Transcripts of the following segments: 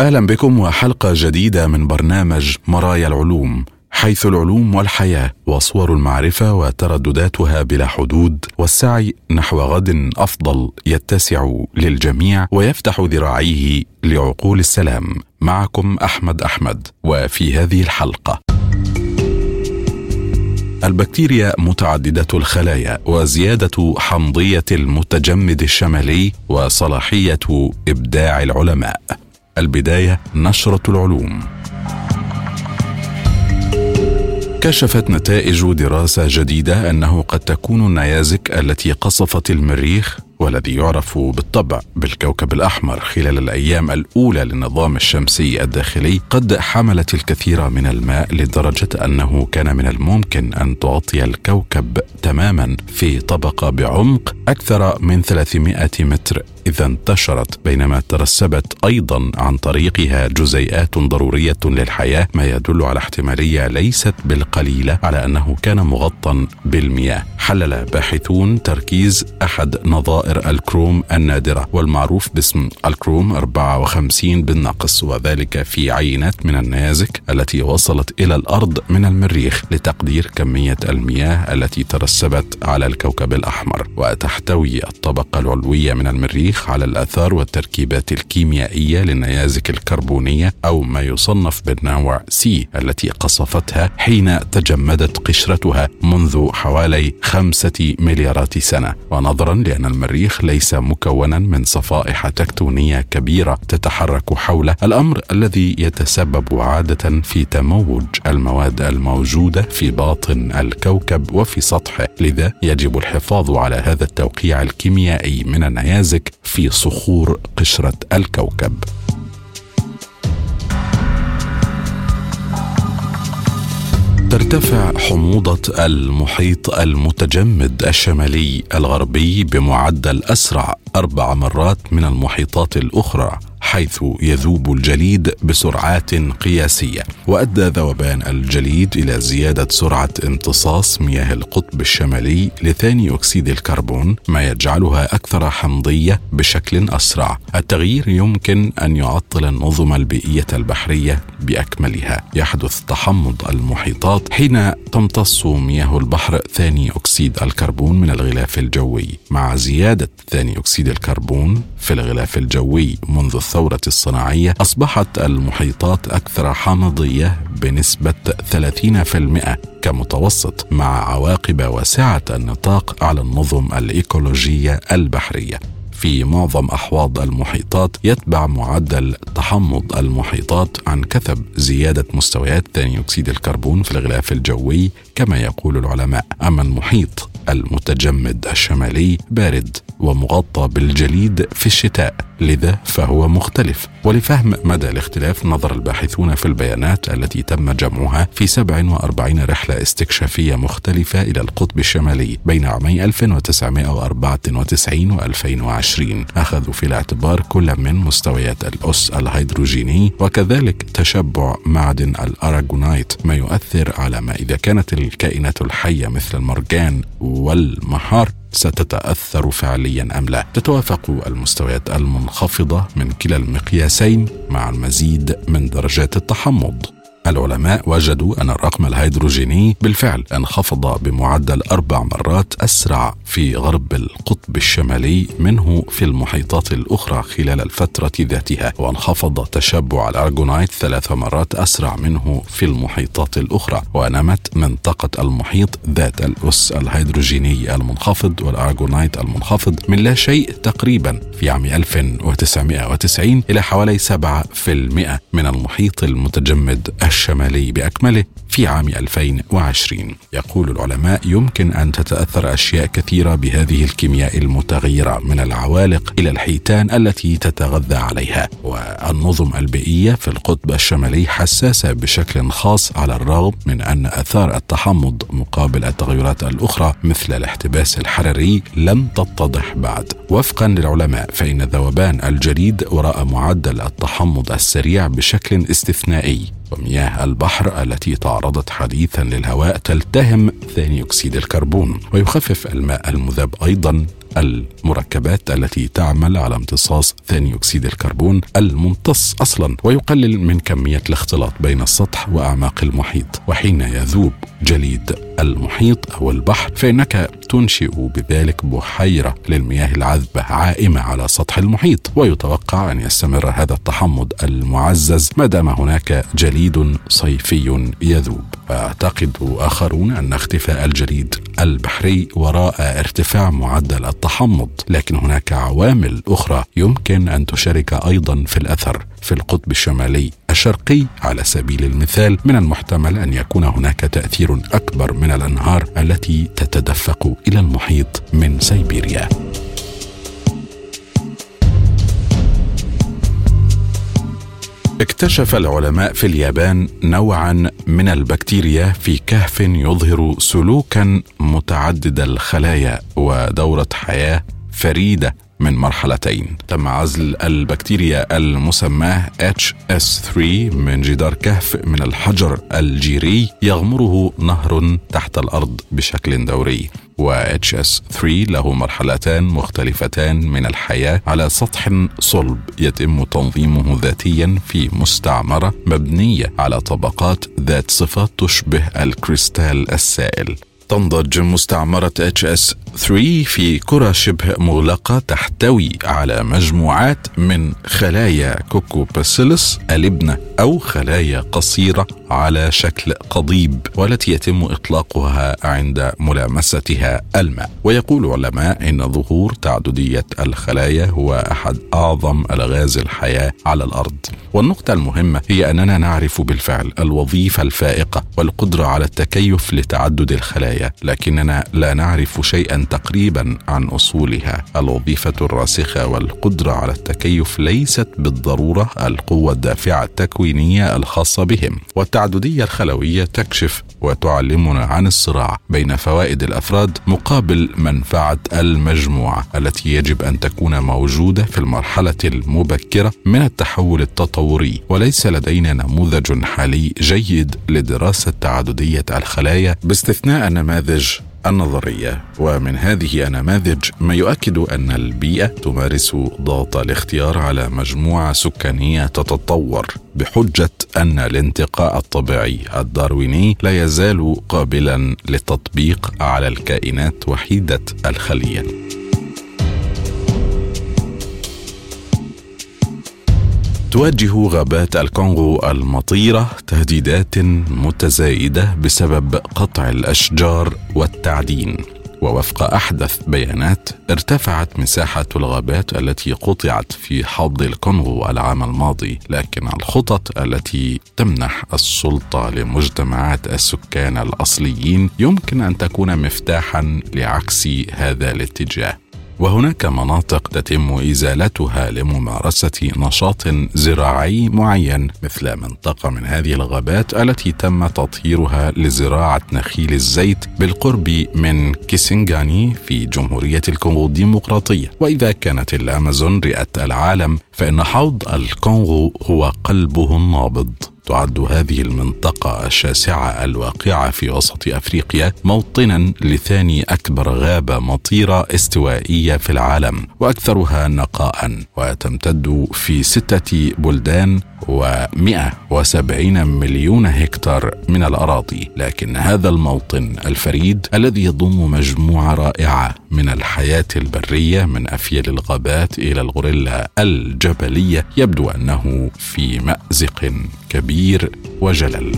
أهلا بكم وحلقة جديدة من برنامج مرايا العلوم حيث العلوم والحياة وصور المعرفة وتردداتها بلا حدود والسعي نحو غد أفضل يتسع للجميع ويفتح ذراعيه لعقول السلام. معكم أحمد أحمد وفي هذه الحلقة. البكتيريا متعددة الخلايا وزيادة حمضية المتجمد الشمالي وصلاحية إبداع العلماء. البداية نشرة العلوم. كشفت نتائج دراسة جديدة أنه قد تكون النيازك التي قصفت المريخ والذي يعرف بالطبع بالكوكب الأحمر خلال الأيام الأولى للنظام الشمسي الداخلي قد حملت الكثير من الماء لدرجة أنه كان من الممكن أن تغطي الكوكب تماما في طبقة بعمق أكثر من 300 متر. إذا انتشرت بينما ترسبت أيضا عن طريقها جزيئات ضرورية للحياة ما يدل على احتمالية ليست بالقليلة على أنه كان مغطى بالمياه. حلل باحثون تركيز أحد نظائر الكروم النادرة والمعروف باسم الكروم 54 بالنقص وذلك في عينات من النيازك التي وصلت إلى الأرض من المريخ لتقدير كمية المياه التي ترسبت على الكوكب الأحمر. وتحتوي الطبقة العلوية من المريخ التاريخ على الآثار والتركيبات الكيميائية للنيازك الكربونية أو ما يصنف بالنوع سي التي قصفتها حين تجمدت قشرتها منذ حوالي خمسة مليارات سنة. ونظرا لأن المريخ ليس مكونا من صفائح تكتونية كبيرة تتحرك حوله الأمر الذي يتسبب عادة في تموج المواد الموجودة في باطن الكوكب وفي سطحه. لذا يجب الحفاظ على هذا التوقيع الكيميائي من النيازك في صخور قشرة الكوكب. ترتفع حموضة المحيط المتجمد الشمالي الغربي بمعدل أسرع أربع مرات من المحيطات الأخرى. حيث يذوب الجليد بسرعات قياسية وأدى ذوبان الجليد إلى زيادة سرعة امتصاص مياه القطب الشمالي لثاني أكسيد الكربون ما يجعلها أكثر حمضية بشكل أسرع. التغيير يمكن أن يعطل النظم البيئية البحرية بأكملها. يحدث تحمض المحيطات حين تمتص مياه البحر ثاني أكسيد الكربون من الغلاف الجوي. مع زيادة ثاني أكسيد الكربون في الغلاف الجوي منذ الثورة الصناعية أصبحت المحيطات أكثر حامضية بنسبة 30% كمتوسط مع عواقب واسعة النطاق على النظم الإيكولوجية البحرية. في معظم أحواض المحيطات يتبع معدل تحمض المحيطات عن كثب زيادة مستويات ثاني أكسيد الكربون في الغلاف الجوي كما يقول العلماء. أما المحيط المتجمد الشمالي بارد ومغطى بالجليد في الشتاء. لذا فهو مختلف. ولفهم مدى الاختلاف نظر الباحثون في البيانات التي تم جمعها في 47 رحلة استكشافية مختلفة إلى القطب الشمالي بين عامي 1994 و 2020 أخذوا في الاعتبار كل من مستويات الأس الهيدروجيني وكذلك تشبع معدن الأراغونايت ما يؤثر على ما إذا كانت الكائنات الحية مثل المرجان والمحار. ستتأثر فعليا أم لا؟ تتوافق المستويات المنخفضة من كلا المقياسين مع المزيد من درجات التحمض. العلماء وجدوا أن الرقم الهيدروجيني بالفعل انخفض بمعدل أربع مرات أسرع في غرب القطب الشمالي منه في المحيطات الأخرى خلال الفترة ذاتها وانخفض تشبع الأرجونايت ثلاث مرات أسرع منه في المحيطات الأخرى ونمت منطقة المحيط ذات الأس الهيدروجيني المنخفض والأرجونايت المنخفض من لا شيء تقريبا في عام 1990 إلى حوالي 7% من المحيط المتجمد الشمالي بأكمله في في عام 2020 يقول العلماء يمكن أن تتأثر أشياء كثيرة بهذه الكيمياء المتغيرة من العوالق إلى الحيتان التي تتغذى عليها. والنظم البيئية في القطب الشمالي حساسة بشكل خاص على الرغم من أن أثار التحمض مقابل التغيرات الأخرى مثل الاحتباس الحراري لم تتضح بعد. وفقا للعلماء فإن ذوبان الجليد وراء معدل التحمض السريع بشكل استثنائي ومياه البحر التي تعرضت حديثا للهواء تلتهم ثاني أكسيد الكربون ويخفف الماء المذاب أيضا. المركبات التي تعمل على امتصاص ثاني أكسيد الكربون الممتص أصلا ويقلل من كمية الاختلاط بين السطح وأعماق المحيط وحين يذوب جليد المحيط أو البحر فإنك تنشئ بذلك بحيرة للمياه العذبة عائمة على سطح المحيط. ويتوقع أن يستمر هذا التحمض المعزز ما دام هناك جليد صيفي يذوب. ويعتقد آخرون أن اختفاء الجليد البحري وراء ارتفاع معدل التحمض لكن هناك عوامل أخرى يمكن أن تشارك أيضا في الأثر في القطب الشمالي. الشرقي على سبيل المثال من المحتمل أن يكون هناك تأثير أكبر من الأنهار التي تتدفق إلى المحيط من سيبيريا. اكتشف العلماء في اليابان نوعا من البكتيريا في كهف يظهر سلوكا متعدد الخلايا ودورة حياة فريدة. من مرحلتين. تم عزل البكتيريا المسماة HS3 من جدار كهف من الحجر الجيري يغمره نهر تحت الأرض بشكل دوري. و HS3 له مرحلتان مختلفتان من الحياة على سطح صلب يتم تنظيمه ذاتيا في مستعمرة مبنية على طبقات ذات صفات تشبه الكريستال السائل. تنضج مستعمرة HS 3 في كرة شبه مغلقة تحتوي على مجموعات من خلايا كوكو باسيلس الابنة أو خلايا قصيرة على شكل قضيب والتي يتم إطلاقها عند ملامستها الماء. ويقول علماء إن ظهور تعددية الخلايا هو أحد أعظم ألغاز الحياة على الأرض. والنقطة المهمة هي أننا نعرف بالفعل الوظيفة الفائقة والقدرة على التكيف لتعدد الخلايا لكننا لا نعرف شيئا تقريبا عن أصولها. الوظيفة الراسخة والقدرة على التكيف ليست بالضرورة. القوة الدافعة التكوينية الخاصة بهم. والتعددية الخلوية تكشف وتعلمنا عن الصراع بين فوائد الأفراد مقابل منفعة المجموعة التي يجب أن تكون موجودة في المرحلة المبكرة من التحول التطوري. وليس لدينا نموذج حالي جيد لدراسة تعددية الخلايا. باستثناء نماذج النظرية. ومن هذه النماذج ما يؤكد أن البيئة تمارس ضغط الاختيار على مجموعة سكانية تتطور بحجة أن الانتقاء الطبيعي الدارويني لا يزال قابلا للتطبيق على الكائنات وحيدة الخلية. تواجه غابات الكونغو المطيرة تهديدات متزايدة بسبب قطع الأشجار والتعدين. ووفق أحدث بيانات ارتفعت مساحة الغابات التي قطعت في حوض الكونغو العام الماضي لكن الخطط التي تمنح السلطة لمجتمعات السكان الأصليين يمكن أن تكون مفتاحا لعكس هذا الاتجاه. وهناك مناطق تتم إزالتها لممارسة نشاط زراعي معين مثل منطقة من هذه الغابات التي تم تطهيرها لزراعة نخيل الزيت بالقرب من كيسنغاني في جمهورية الكونغو الديمقراطية. وإذا كانت الأمازون رئة العالم فإن حوض الكونغو هو قلبه النابض تعد هذه المنطقة الشاسعة الواقعة في وسط أفريقيا موطنا لثاني أكبر غابة مطيرة استوائية في العالم وأكثرها نقاء وتمتد في ستة بلدان و170 مليون هكتار من الأراضي. لكن هذا الموطن الفريد الذي يضم مجموعة رائعة من الحياة البرية من أفيال الغابات إلى الغوريلا الجبلية يبدو أنه في مأزق. كبير وجلل.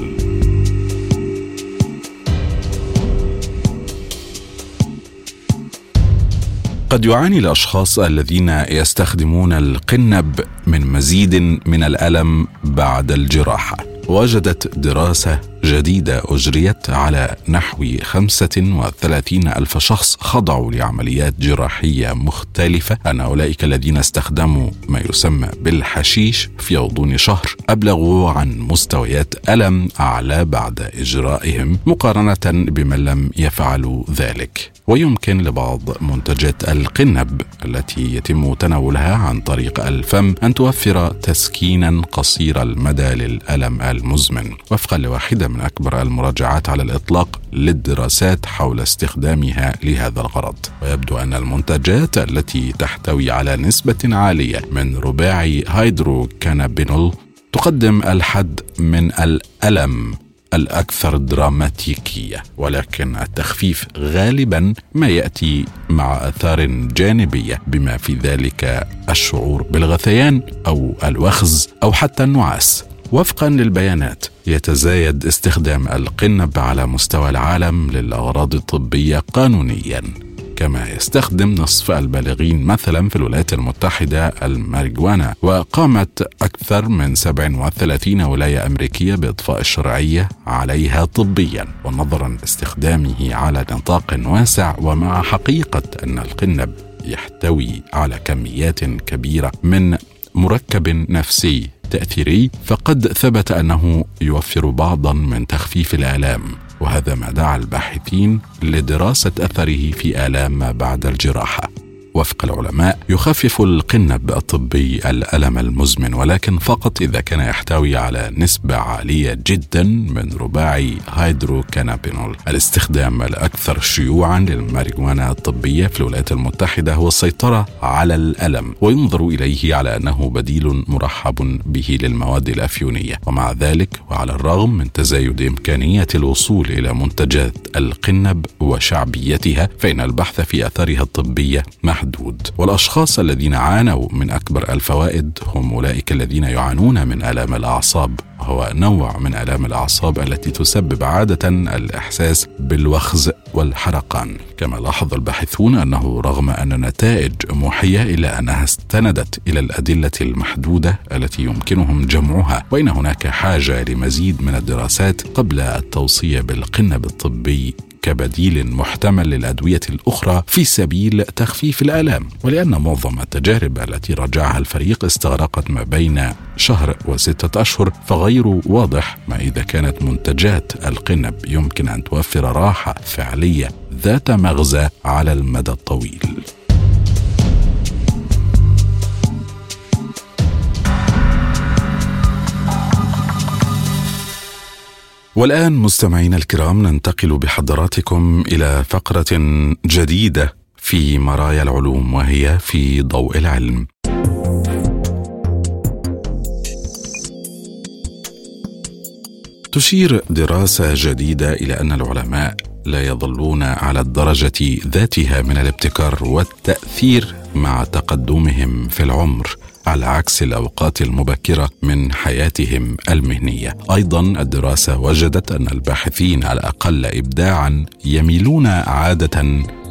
قد يعاني الأشخاص الذين يستخدمون القنب من مزيد من الألم بعد الجراحة. وجدت دراسة جديدة أجريت على نحو 35 ألف شخص خضعوا لعمليات جراحية مختلفة. أن أولئك الذين استخدموا ما يسمى بالحشيش في غضون شهر أبلغوا عن مستويات ألم أعلى بعد إجرائهم مقارنة بمن لم يفعلوا ذلك. ويمكن لبعض منتجات القنب التي يتم تناولها عن طريق الفم أن توفر تسكينا قصير المدى للألم المزمن. وفقا لواحدة من أكبر المراجعات على الإطلاق للدراسات حول استخدامها لهذا الغرض. ويبدو أن المنتجات التي تحتوي على نسبة عالية من رباعي هيدروكانابينول تقدم الحد من الألم الأكثر دراماتيكية ولكن التخفيف غالبا ما يأتي مع آثار جانبية بما في ذلك الشعور بالغثيان أو الوخز أو حتى النعاس. وفقا للبيانات يتزايد استخدام القنب على مستوى العالم للأغراض الطبية قانونيا كما يستخدم نصف البالغين مثلا في الولايات المتحدة الماريجوانا. وقامت أكثر من 37 ولاية أمريكية بإضفاء الشرعية عليها طبيا. ونظرا لاستخدامه على نطاق واسع ومع حقيقة أن القنب يحتوي على كميات كبيرة من مركب نفسي. تأثيري فقد ثبت أنه يوفر بعضا من تخفيف الآلام وهذا ما دعا الباحثين لدراسة أثره في آلام ما بعد الجراحة. وفق العلماء يخفف القنب الطبي الألم المزمن ولكن فقط إذا كان يحتوي على نسبة عالية جدا من رباعي هيدروكانابينول. الاستخدام الأكثر شيوعا للماريجوانا الطبية في الولايات المتحدة هو السيطرة على الألم وينظر إليه على أنه بديل مرحب به للمواد الأفيونية. ومع ذلك وعلى الرغم من تزايد إمكانية الوصول إلى منتجات القنب وشعبيتها فإن البحث في أثارها الطبية محدود والأشخاص الذين عانوا من أكبر الفوائد هم أولئك الذين يعانون من آلام الأعصاب. وهو نوع من آلام الأعصاب التي تسبب عادة الإحساس بالوخز والحرقان. كما لاحظ الباحثون أنه رغم أن النتائج موحيه إلا أنها استندت إلى الأدلة المحدودة التي يمكنهم جمعها وإن هناك حاجة لمزيد من الدراسات قبل التوصية بالقنب الطبي كبديل محتمل للأدوية الأخرى في سبيل تخفيف الآلام ولأن معظم التجارب التي راجعها الفريق استغرقت ما بين شهر وستة أشهر فغير واضح ما إذا كانت منتجات القنب يمكن أن توفر راحة فعلية ذات مغزى على المدى الطويل. والآن مستمعينا الكرام ننتقل بحضراتكم إلى فقرة جديدة في مرايا العلوم وهي في ضوء العلم. تشير دراسة جديدة إلى أن العلماء لا يظلون على الدرجة ذاتها من الابتكار والتأثير مع تقدمهم في العمر على عكس الأوقات المبكرة من حياتهم المهنية. أيضا الدراسة وجدت أن الباحثين الأقل ابداعا يميلون عادة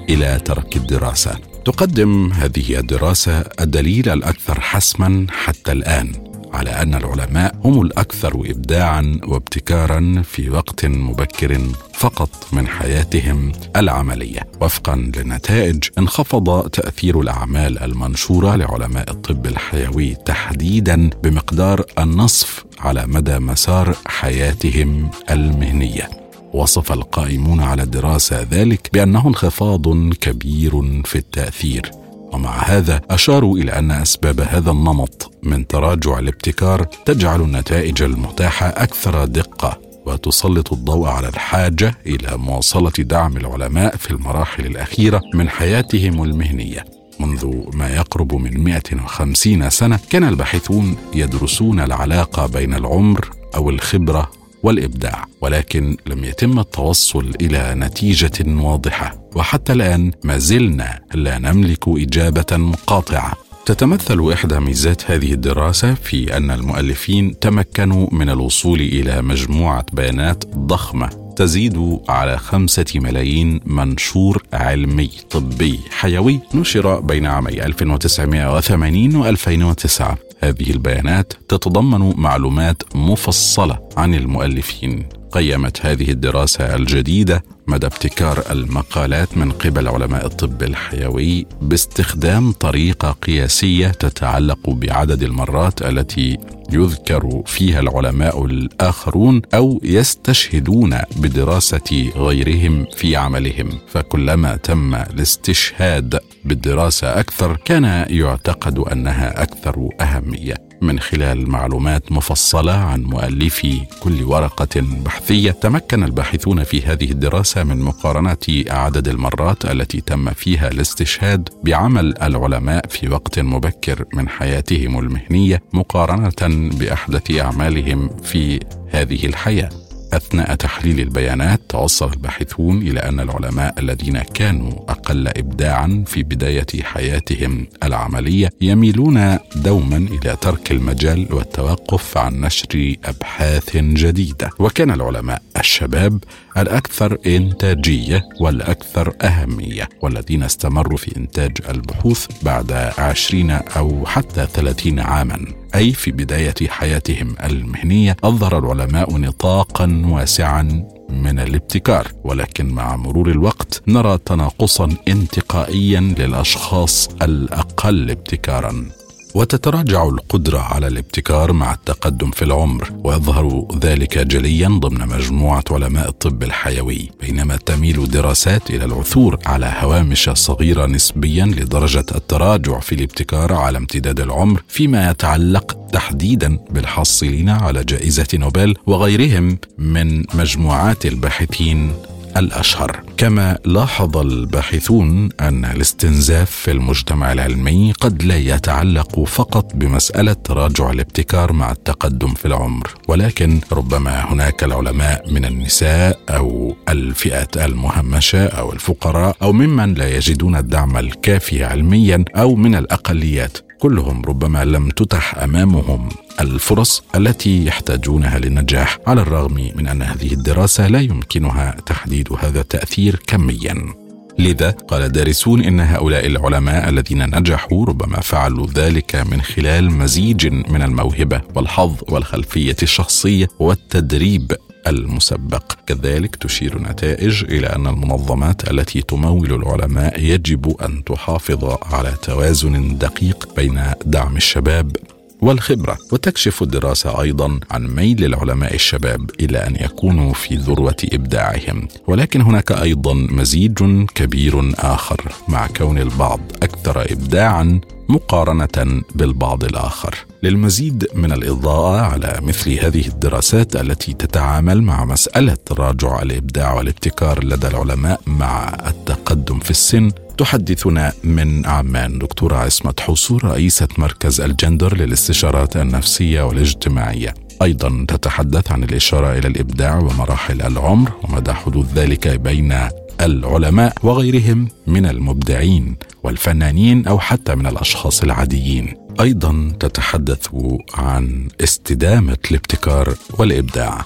إلى ترك الدراسة. تقدم هذه الدراسة الدليل الأكثر حسما حتى الآن على أن العلماء هم الأكثر ابداعا وابتكارا في وقت مبكر فقط من حياتهم العملية. وفقا للنتائج انخفض تأثير الأعمال المنشورة لعلماء الطب الحيوي تحديدا بمقدار النصف على مدى مسار حياتهم المهنية. وصف القائمون على الدراسة ذلك بأنه انخفاض كبير في التأثير. ومع هذا أشاروا إلى أن أسباب هذا النمط من تراجع الابتكار تجعل النتائج المتاحة أكثر دقة وتسلط الضوء على الحاجة إلى مواصلة دعم العلماء في المراحل الأخيرة من حياتهم المهنية. منذ ما يقرب من 150 سنة كان الباحثون يدرسون العلاقة بين العمر أو الخبرة والإبداع ولكن لم يتم التوصل إلى نتيجة واضحة. وحتى الآن ما زلنا لا نملك إجابة قاطعة. تتمثل إحدى ميزات هذه الدراسة في أن المؤلفين تمكنوا من الوصول إلى مجموعة بيانات ضخمة تزيد على خمسة ملايين منشور علمي طبي حيوي نشر بين عامي 1980 و 2009 هذه البيانات تتضمن معلومات مفصلة عن المؤلفين. قيمت هذه الدراسة الجديدة مدى ابتكار المقالات من قبل علماء الطب الحيوي باستخدام طريقة قياسية تتعلق بعدد المرات التي يذكر فيها العلماء الآخرون أو يستشهدون بدراسة غيرهم في عملهم. فكلما تم الاستشهاد بالدراسة أكثر كان يعتقد أنها أكثر أهمية. من خلال معلومات مفصلة عن مؤلفي كل ورقة بحثية تمكن الباحثون في هذه الدراسة من مقارنه عدد المرات التي تم فيها الاستشهاد بعمل العلماء في وقت مبكر من حياتهم المهنية مقارنة بأحدث أعمالهم في هذه الحياة. أثناء تحليل البيانات توصل الباحثون إلى أن العلماء الذين كانوا أقل ابداعا في بداية حياتهم العملية يميلون دوما إلى ترك المجال والتوقف عن نشر أبحاث جديدة. وكان العلماء الشباب الأكثر إنتاجية والأكثر أهمية والذين استمروا في إنتاج البحوث بعد عشرين أو حتى ثلاثين عاما. أي في بداية حياتهم المهنية أظهر العلماء نطاقا واسعا من الابتكار. ولكن مع مرور الوقت نرى تناقصا انتقائيا للأشخاص الأقل ابتكارا. وتتراجع القدرة على الابتكار مع التقدم في العمر ويظهر ذلك جليا ضمن مجموعة علماء الطب الحيوي بينما تميل الدراسات إلى العثور على هوامش صغيرة نسبيا لدرجة التراجع في الابتكار على امتداد العمر فيما يتعلق تحديدا بالحاصلين على جائزة نوبل وغيرهم من مجموعات الباحثين. الأشهر. كما لاحظ الباحثون أن الاستنزاف في المجتمع العلمي قد لا يتعلق فقط بمسألة تراجع الابتكار مع التقدم في العمر ولكن ربما هناك العلماء من النساء أو الفئات المهمشة أو الفقراء أو ممن لا يجدون الدعم الكافي علميا أو من الأقليات. كلهم ربما لم تتح أمامهم. الفرص التي يحتاجونها للنجاح على الرغم من أن هذه الدراسة لا يمكنها تحديد هذا التأثير كميا. لذا قال دارسون إن هؤلاء العلماء الذين نجحوا ربما فعلوا ذلك من خلال مزيج من الموهبة والحظ والخلفية الشخصية والتدريب المسبق. كذلك تشير نتائج إلى أن المنظمات التي تمول العلماء يجب أن تحافظ على توازن دقيق بين دعم الشباب والخبرة. وتكشف الدراسة أيضا عن ميل العلماء الشباب إلى أن يكونوا في ذروة إبداعهم. ولكن هناك أيضا مزيج كبير آخر مع كون البعض أكثر ابداعا مقارنة بالبعض الآخر. للمزيد من الإضاءة على مثل هذه الدراسات التي تتعامل مع مسألة تراجع الإبداع والابتكار لدى العلماء مع التقدم في السن تحدثنا من عمان. دكتورة عصمت حصور رئيسة مركز الجندر للاستشارات النفسية والاجتماعية. أيضا تتحدث عن الإشارة إلى الإبداع ومراحل العمر ومدى حدوث ذلك بين العلماء وغيرهم من المبدعين والفنانين أو حتى من الأشخاص العاديين. أيضا تتحدث عن استدامة الابتكار والإبداع.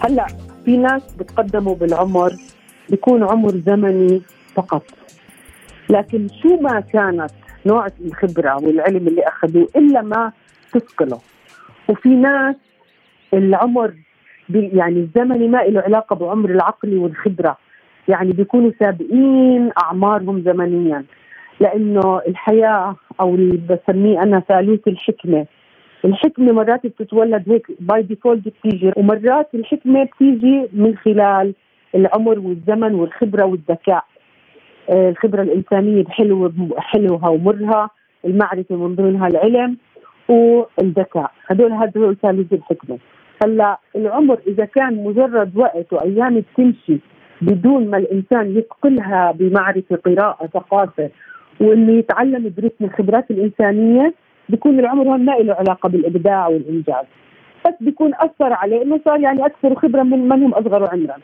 هلأ في ناس بتقدموا بالعمر بيكون عمر زمني فقط. لكن شو ما كانت نوع الخبرة والعلم اللي أخذوه إلا ما تثقله وفي ناس العمر يعني الزمني ما له علاقة بعمر العقلي والخبرة. يعني بيكونوا سابقين أعمارهم زمنيا. لأنه الحياة أو اللي بسميه أنا ثالوث الحكمة. الحكمة مرات بتتولد هيك by default بتيجي. ومرات الحكمة بتيجي من خلال العمر والزمن والخبرة والذكاء. الخبرة الإنسانية بحلو حلوها ومرها المعرفة من ضمنها العلم والذكاء. هدول هدول ثالوث الحكمة. هلأ العمر إذا كان مجرد وقت وأيام بتمشي بدون ما الإنسان يثقلها بمعرفة قراءة ثقافة وانه يتعلم يدرس من الخبرات الإنسانية بيكون العمر هون ما له علاقة بالإبداع والإنجاز. بس بيكون أثر عليه إنه صار يعني أكثر خبرة من من هم أصغر عمرا.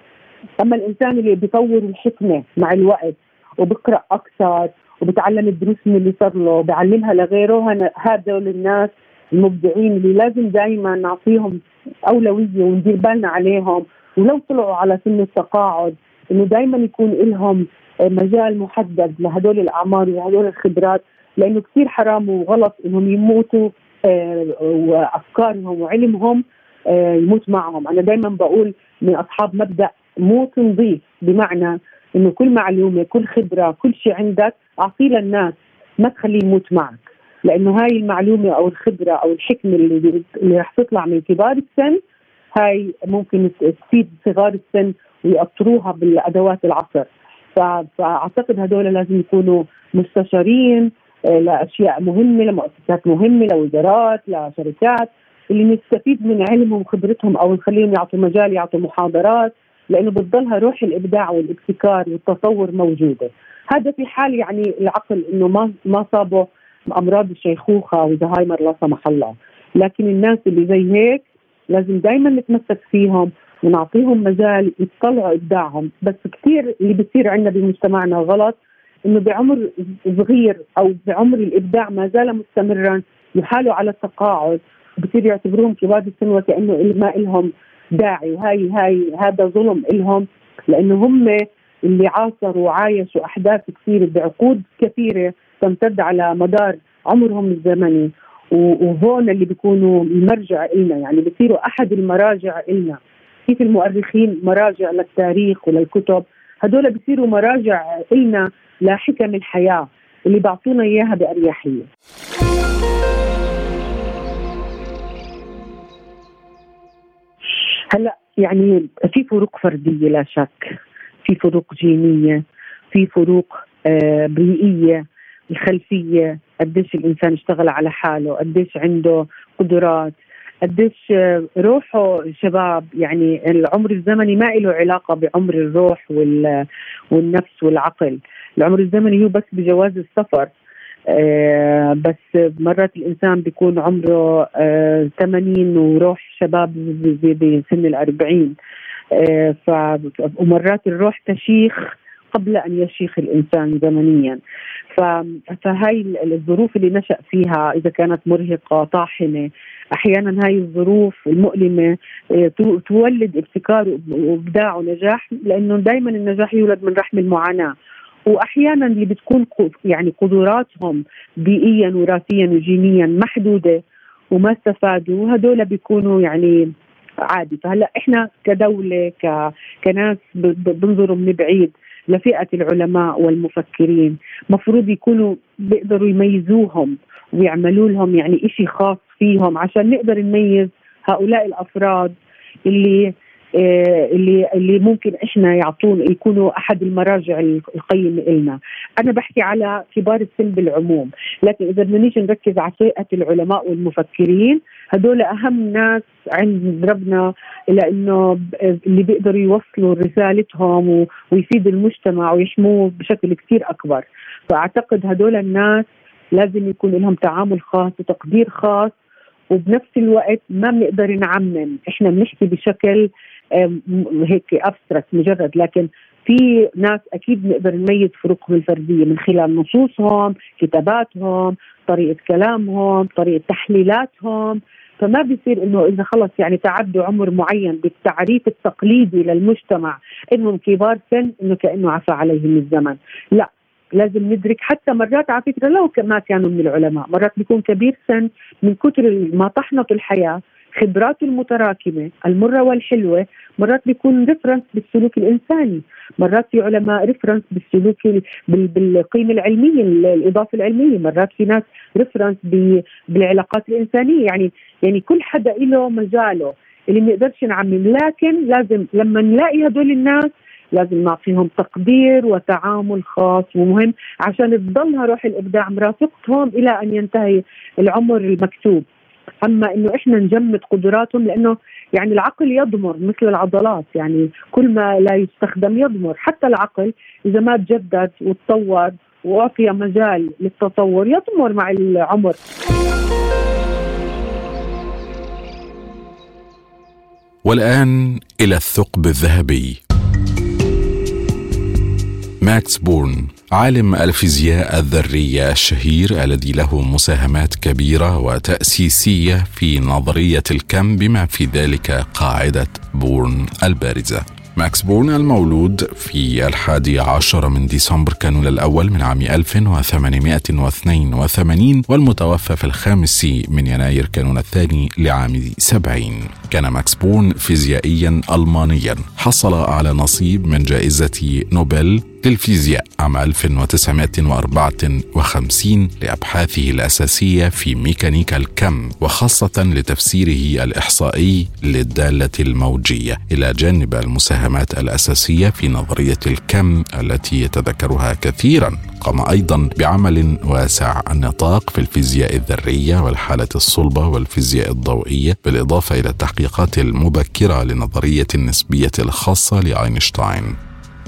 أما الإنسان اللي بيطور الحكمة مع الوقت وبقرأ أكثر وبتعلم الدروس من اللي صار له وبعلمها لغيره هذول الناس المبدعين اللي لازم دائما نعطيهم أولوية وندير بالنا عليهم. ولو طلعوا على سن التقاعد إنه دائما يكون لهم مجال محدد لهدول الأعمار وهدول الخبرات لأنه كثير حرام وغلط إنهم يموتوا آه، وأفكارهم وعلمهم آه، يموت معهم. أنا دائما بقول من أصحاب مبدأ موت نظيف بمعنى إنه كل معلومة كل خبرة كل شيء عندك أعطيه للناس ما تخليه يموت معك. لأنه هاي المعلومة أو الخبرة أو الحكمة اللي اللي رح تطلع من كبار السن هاي ممكن تفيد صغار السن ويأطروها بالأدوات العصر. فأعتقد هدول لازم يكونوا مستشارين آه، لأشياء مهمة لمؤسسات مهمة لوزارات لشركات اللي نستفيد من علمهم وخبرتهم أو نخليهم يعطوا مجال يعطوا محاضرات. لأنه بتضلها روح الإبداع والابتكار والتصور موجودة. هذا في حال يعني العقل إنه ما ما صابه أمراض الشيخوخة وزهايمر لا سمح الله. لكن الناس اللي زي هيك لازم دائما نتمسك فيهم ونعطيهم مجال يطلعوا إبداعهم. بس كثير اللي بصير عندنا بمجتمعنا غلط إنه بعمر صغير أو بعمر الإبداع ما زال مستمرا يحالوا على التقاعد. بصير يعتبروهم كبار السن وكأنه ما لهم داعي. وهي هاي هذا ظلم لهم لأنه هم اللي عاصروا وعايشوا أحداث كثيره بعقود كثيرة تمتد على مدار عمرهم الزمني. وهون اللي بيكونوا المرجع لنا يعني بصيروا أحد المراجع لنا كيف المؤرخين مراجع للتاريخ وللكتب؟ هدول بصيروا مراجع لنا لحكم الحياة اللي بيعطونا إياها بأريحية. هلا يعني في فروق فردية لا شك. في فروق جينية في فروق آه، بيئية الخلفية. قديش الإنسان اشتغل على حاله قديش عنده قدرات قديش آه، روحه شباب. يعني العمر الزمني ما له علاقة بعمر الروح والنفس والعقل. العمر الزمني هو بس بجواز السفر. بس مرات الإنسان بيكون عمره آه 80 وروح شباب بسن ال 40 آه ف ومرات الروح تشيخ قبل أن يشيخ الإنسان زمنيا. فهاي الظروف اللي نشأ فيها إذا كانت مرهقة طاحنة أحيانا هاي الظروف المؤلمة آه، تولد ابتكار وإبداع ونجاح لأنه دائما النجاح يولد من رحم المعاناة. وأحيانا اللي بتكون يعني قدراتهم بيئيا وراثيا وجينيا محدودة وما استفادوا هدول بيكونوا يعني عادي. فهلأ إحنا كدولة ك... كناس بنظروا من بعيد لفئة العلماء والمفكرين مفروض يكونوا بيقدروا يميزوهم ويعملوا لهم يعني إشي خاص فيهم عشان نقدر نميز هؤلاء الأفراد اللي اللي اللي ممكن إحنا يعطون يكونوا أحد المراجع القيمه لنا، أنا بحكي على كبار السن بالعموم، لكن إذا بدنا نيجي نركز على فئة العلماء والمفكرين هدول أهم ناس عند ربنا لأنه اللي بيقدروا يوصلوا رسالتهم ويفيدوا المجتمع ويحموه بشكل كثير أكبر، فأعتقد هدول الناس لازم يكون لهم تعامل خاص وتقدير خاص وبنفس الوقت ما بنقدر نعمم. إحنا بنحكي بشكل هيك ابستراكت مجرد لكن في ناس أكيد بنقدر نميز فروقهم الفردية من خلال نصوصهم، كتاباتهم، طريقة كلامهم، طريقة تحليلاتهم، فما بيصير إنه إذا خلص يعني تعدوا عمر معين بالتعريف التقليدي للمجتمع إنهم كبار سن إنه كأنه عفى عليهم الزمن، لا لازم ندرك. حتى مرات على فكرة لو ما كانوا من العلماء، مرات بيكون كبير سن من كثر ما طحنت الحياة خبراته المتراكمة المرة والحلوة مرات بيكون reference بالسلوك الإنساني مرات في علماء reference بالسلوك بالقيمة العلمية الإضافة العلمية مرات في ناس reference بالعلاقات الإنسانية. يعني يعني كل حدا له مجاله اللي ما نقدرش نعمم لكن لازم لما نلاقي هدول الناس لازم نعطيهم تقدير وتعامل خاص ومهم عشان تضلها روح الإبداع مرافقتهم إلى أن ينتهي العمر المكتوب. أما إنه إحنا نجمد قدراتهم لأنه يعني العقل يضمر مثل العضلات يعني كل ما لا يستخدم يضمر حتى العقل إذا ما تجدد وتطور وأعطي مجال للتطور يضمر مع العمر. والآن إلى الثقب الذهبي. ماكس بورن عالم الفيزياء الذرية الشهير الذي له مساهمات كبيرة وتأسيسية في نظرية الكم بما في ذلك قاعدة بورن البارزة. ماكس بورن المولود في الحادي عشر من ديسمبر كانون الأول من عام 1882 والمتوفى في الخامس من يناير كانون الثاني لعام 70 كان ماكس بورن فيزيائيا ألمانيا. حصل على نصيب من جائزة نوبل للفيزياء عام 1954 لأبحاثه الأساسية في ميكانيكا الكم وخاصة لتفسيره الإحصائي للدالة الموجية إلى جانب المساهمات الأساسية في نظرية الكم التي يتذكرها كثيرا. قام أيضا بعمل واسع النطاق في الفيزياء الذرية والحالة الصلبة والفيزياء الضوئية بالإضافة إلى التحقيقات المبكرة لنظرية النسبية الخاصة لأينشتاين.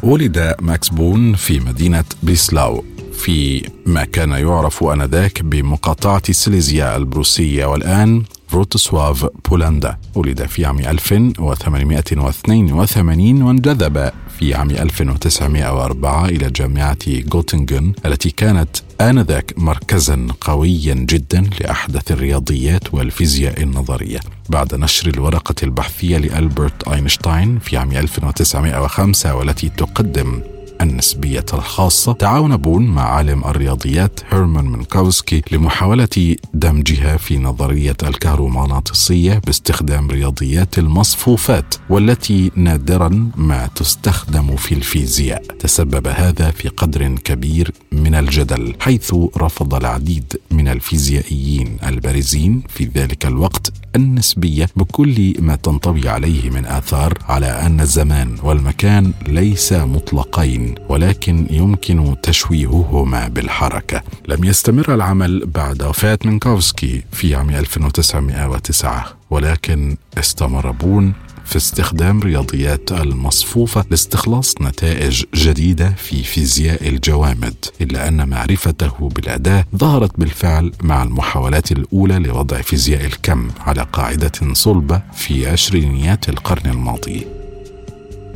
ولد ماكس بورن في مدينة بريسلاو. في ما كان يعرف آنذاك بمقاطعة سيليزيا البروسية والآن فروتسواف بولندا ولد في عام 1882 وانجذب. في عام 1904 إلى جامعة غوتنغن التي كانت آنذاك مركزا قويا جدا لأحدث الرياضيات والفيزياء النظرية. بعد نشر الورقة البحثية لألبرت أينشتاين في عام 1905 والتي تقدم النسبية الخاصة. تعاون بون مع عالم الرياضيات هيرمان منكوسكي لمحاولة دمجها في نظرية الكهرومغناطيسية باستخدام رياضيات المصفوفات والتي نادرا ما تستخدم في الفيزياء. تسبب هذا في قدر كبير من الجدل حيث رفض العديد من الفيزيائيين البارزين في ذلك الوقت النسبية بكل ما تنطوي عليه من آثار على أن الزمان والمكان ليس مطلقين. ولكن يمكن تشويههما بالحركة. لم يستمر العمل بعد وفاة مينكوفسكي في عام 1909 ولكن استمر بورن في استخدام رياضيات المصفوفة لاستخلاص نتائج جديدة في فيزياء الجوامد إلا أن معرفته بالأداة ظهرت بالفعل مع المحاولات الأولى لوضع فيزياء الكم على قاعدة صلبة في عشرينيات القرن الماضي.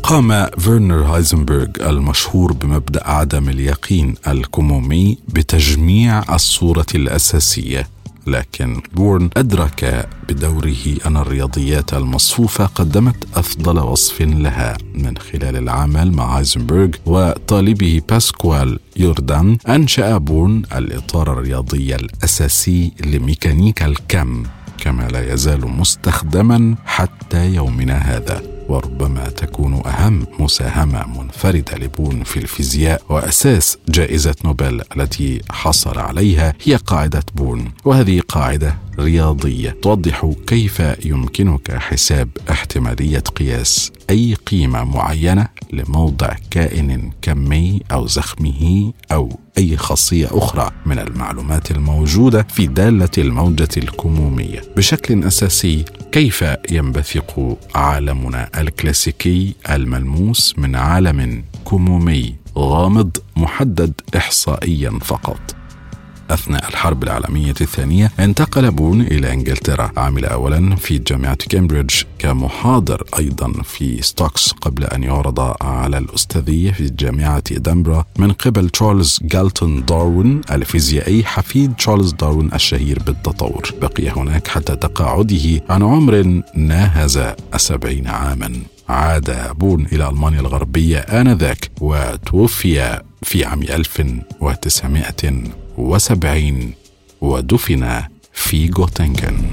قام فيرنر هايزنبرغ المشهور بمبدأ عدم اليقين الكمومي بتجميع الصورة الأساسية لكن بورن أدرك بدوره أن الرياضيات المصفوفة قدمت أفضل وصف لها من خلال العمل مع هايزنبرغ وطالبه باسكوال يوردان أنشأ بورن الإطار الرياضي الأساسي لميكانيكا الكم. كما لا يزال مستخدما حتى يومنا هذا وربما تكون أهم مساهمة منفردة لبورن في الفيزياء وأساس جائزة نوبل التي حصل عليها هي قاعدة بورن. وهذه قاعدة رياضية توضح كيف يمكنك حساب احتمالية قياس أي قيمة معينة لموضع كائن كمي أو زخمه أو أي خاصية أخرى من المعلومات الموجودة في دالة الموجة الكمومية. بشكل أساسي كيف ينبثق عالمنا الكلاسيكي الملموس من عالم كمومي غامض محدد احصائيا فقط؟ أثناء الحرب العالمية الثانية انتقل بورن إلى إنجلترا. عمل أولا في جامعة كامبريدج كمحاضر أيضا في ستوكس قبل أن يعرض على الأستاذية في جامعة إدنبرا من قبل تشارلز جالتون داروين الفيزيائي حفيد تشارلز داروين الشهير بالتطور. بقي هناك حتى تقاعده عن عمر ناهز السبعين عاما. عاد بون إلى ألمانيا الغربية آنذاك وتوفي في عام 1900 وسبعين ودفن في غوتنغن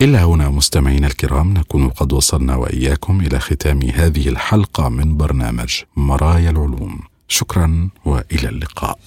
إلى هنا مستمعينا الكرام نكون قد وصلنا وإياكم إلى ختام هذه الحلقة من برنامج مرايا العلوم. شكرا وإلى اللقاء.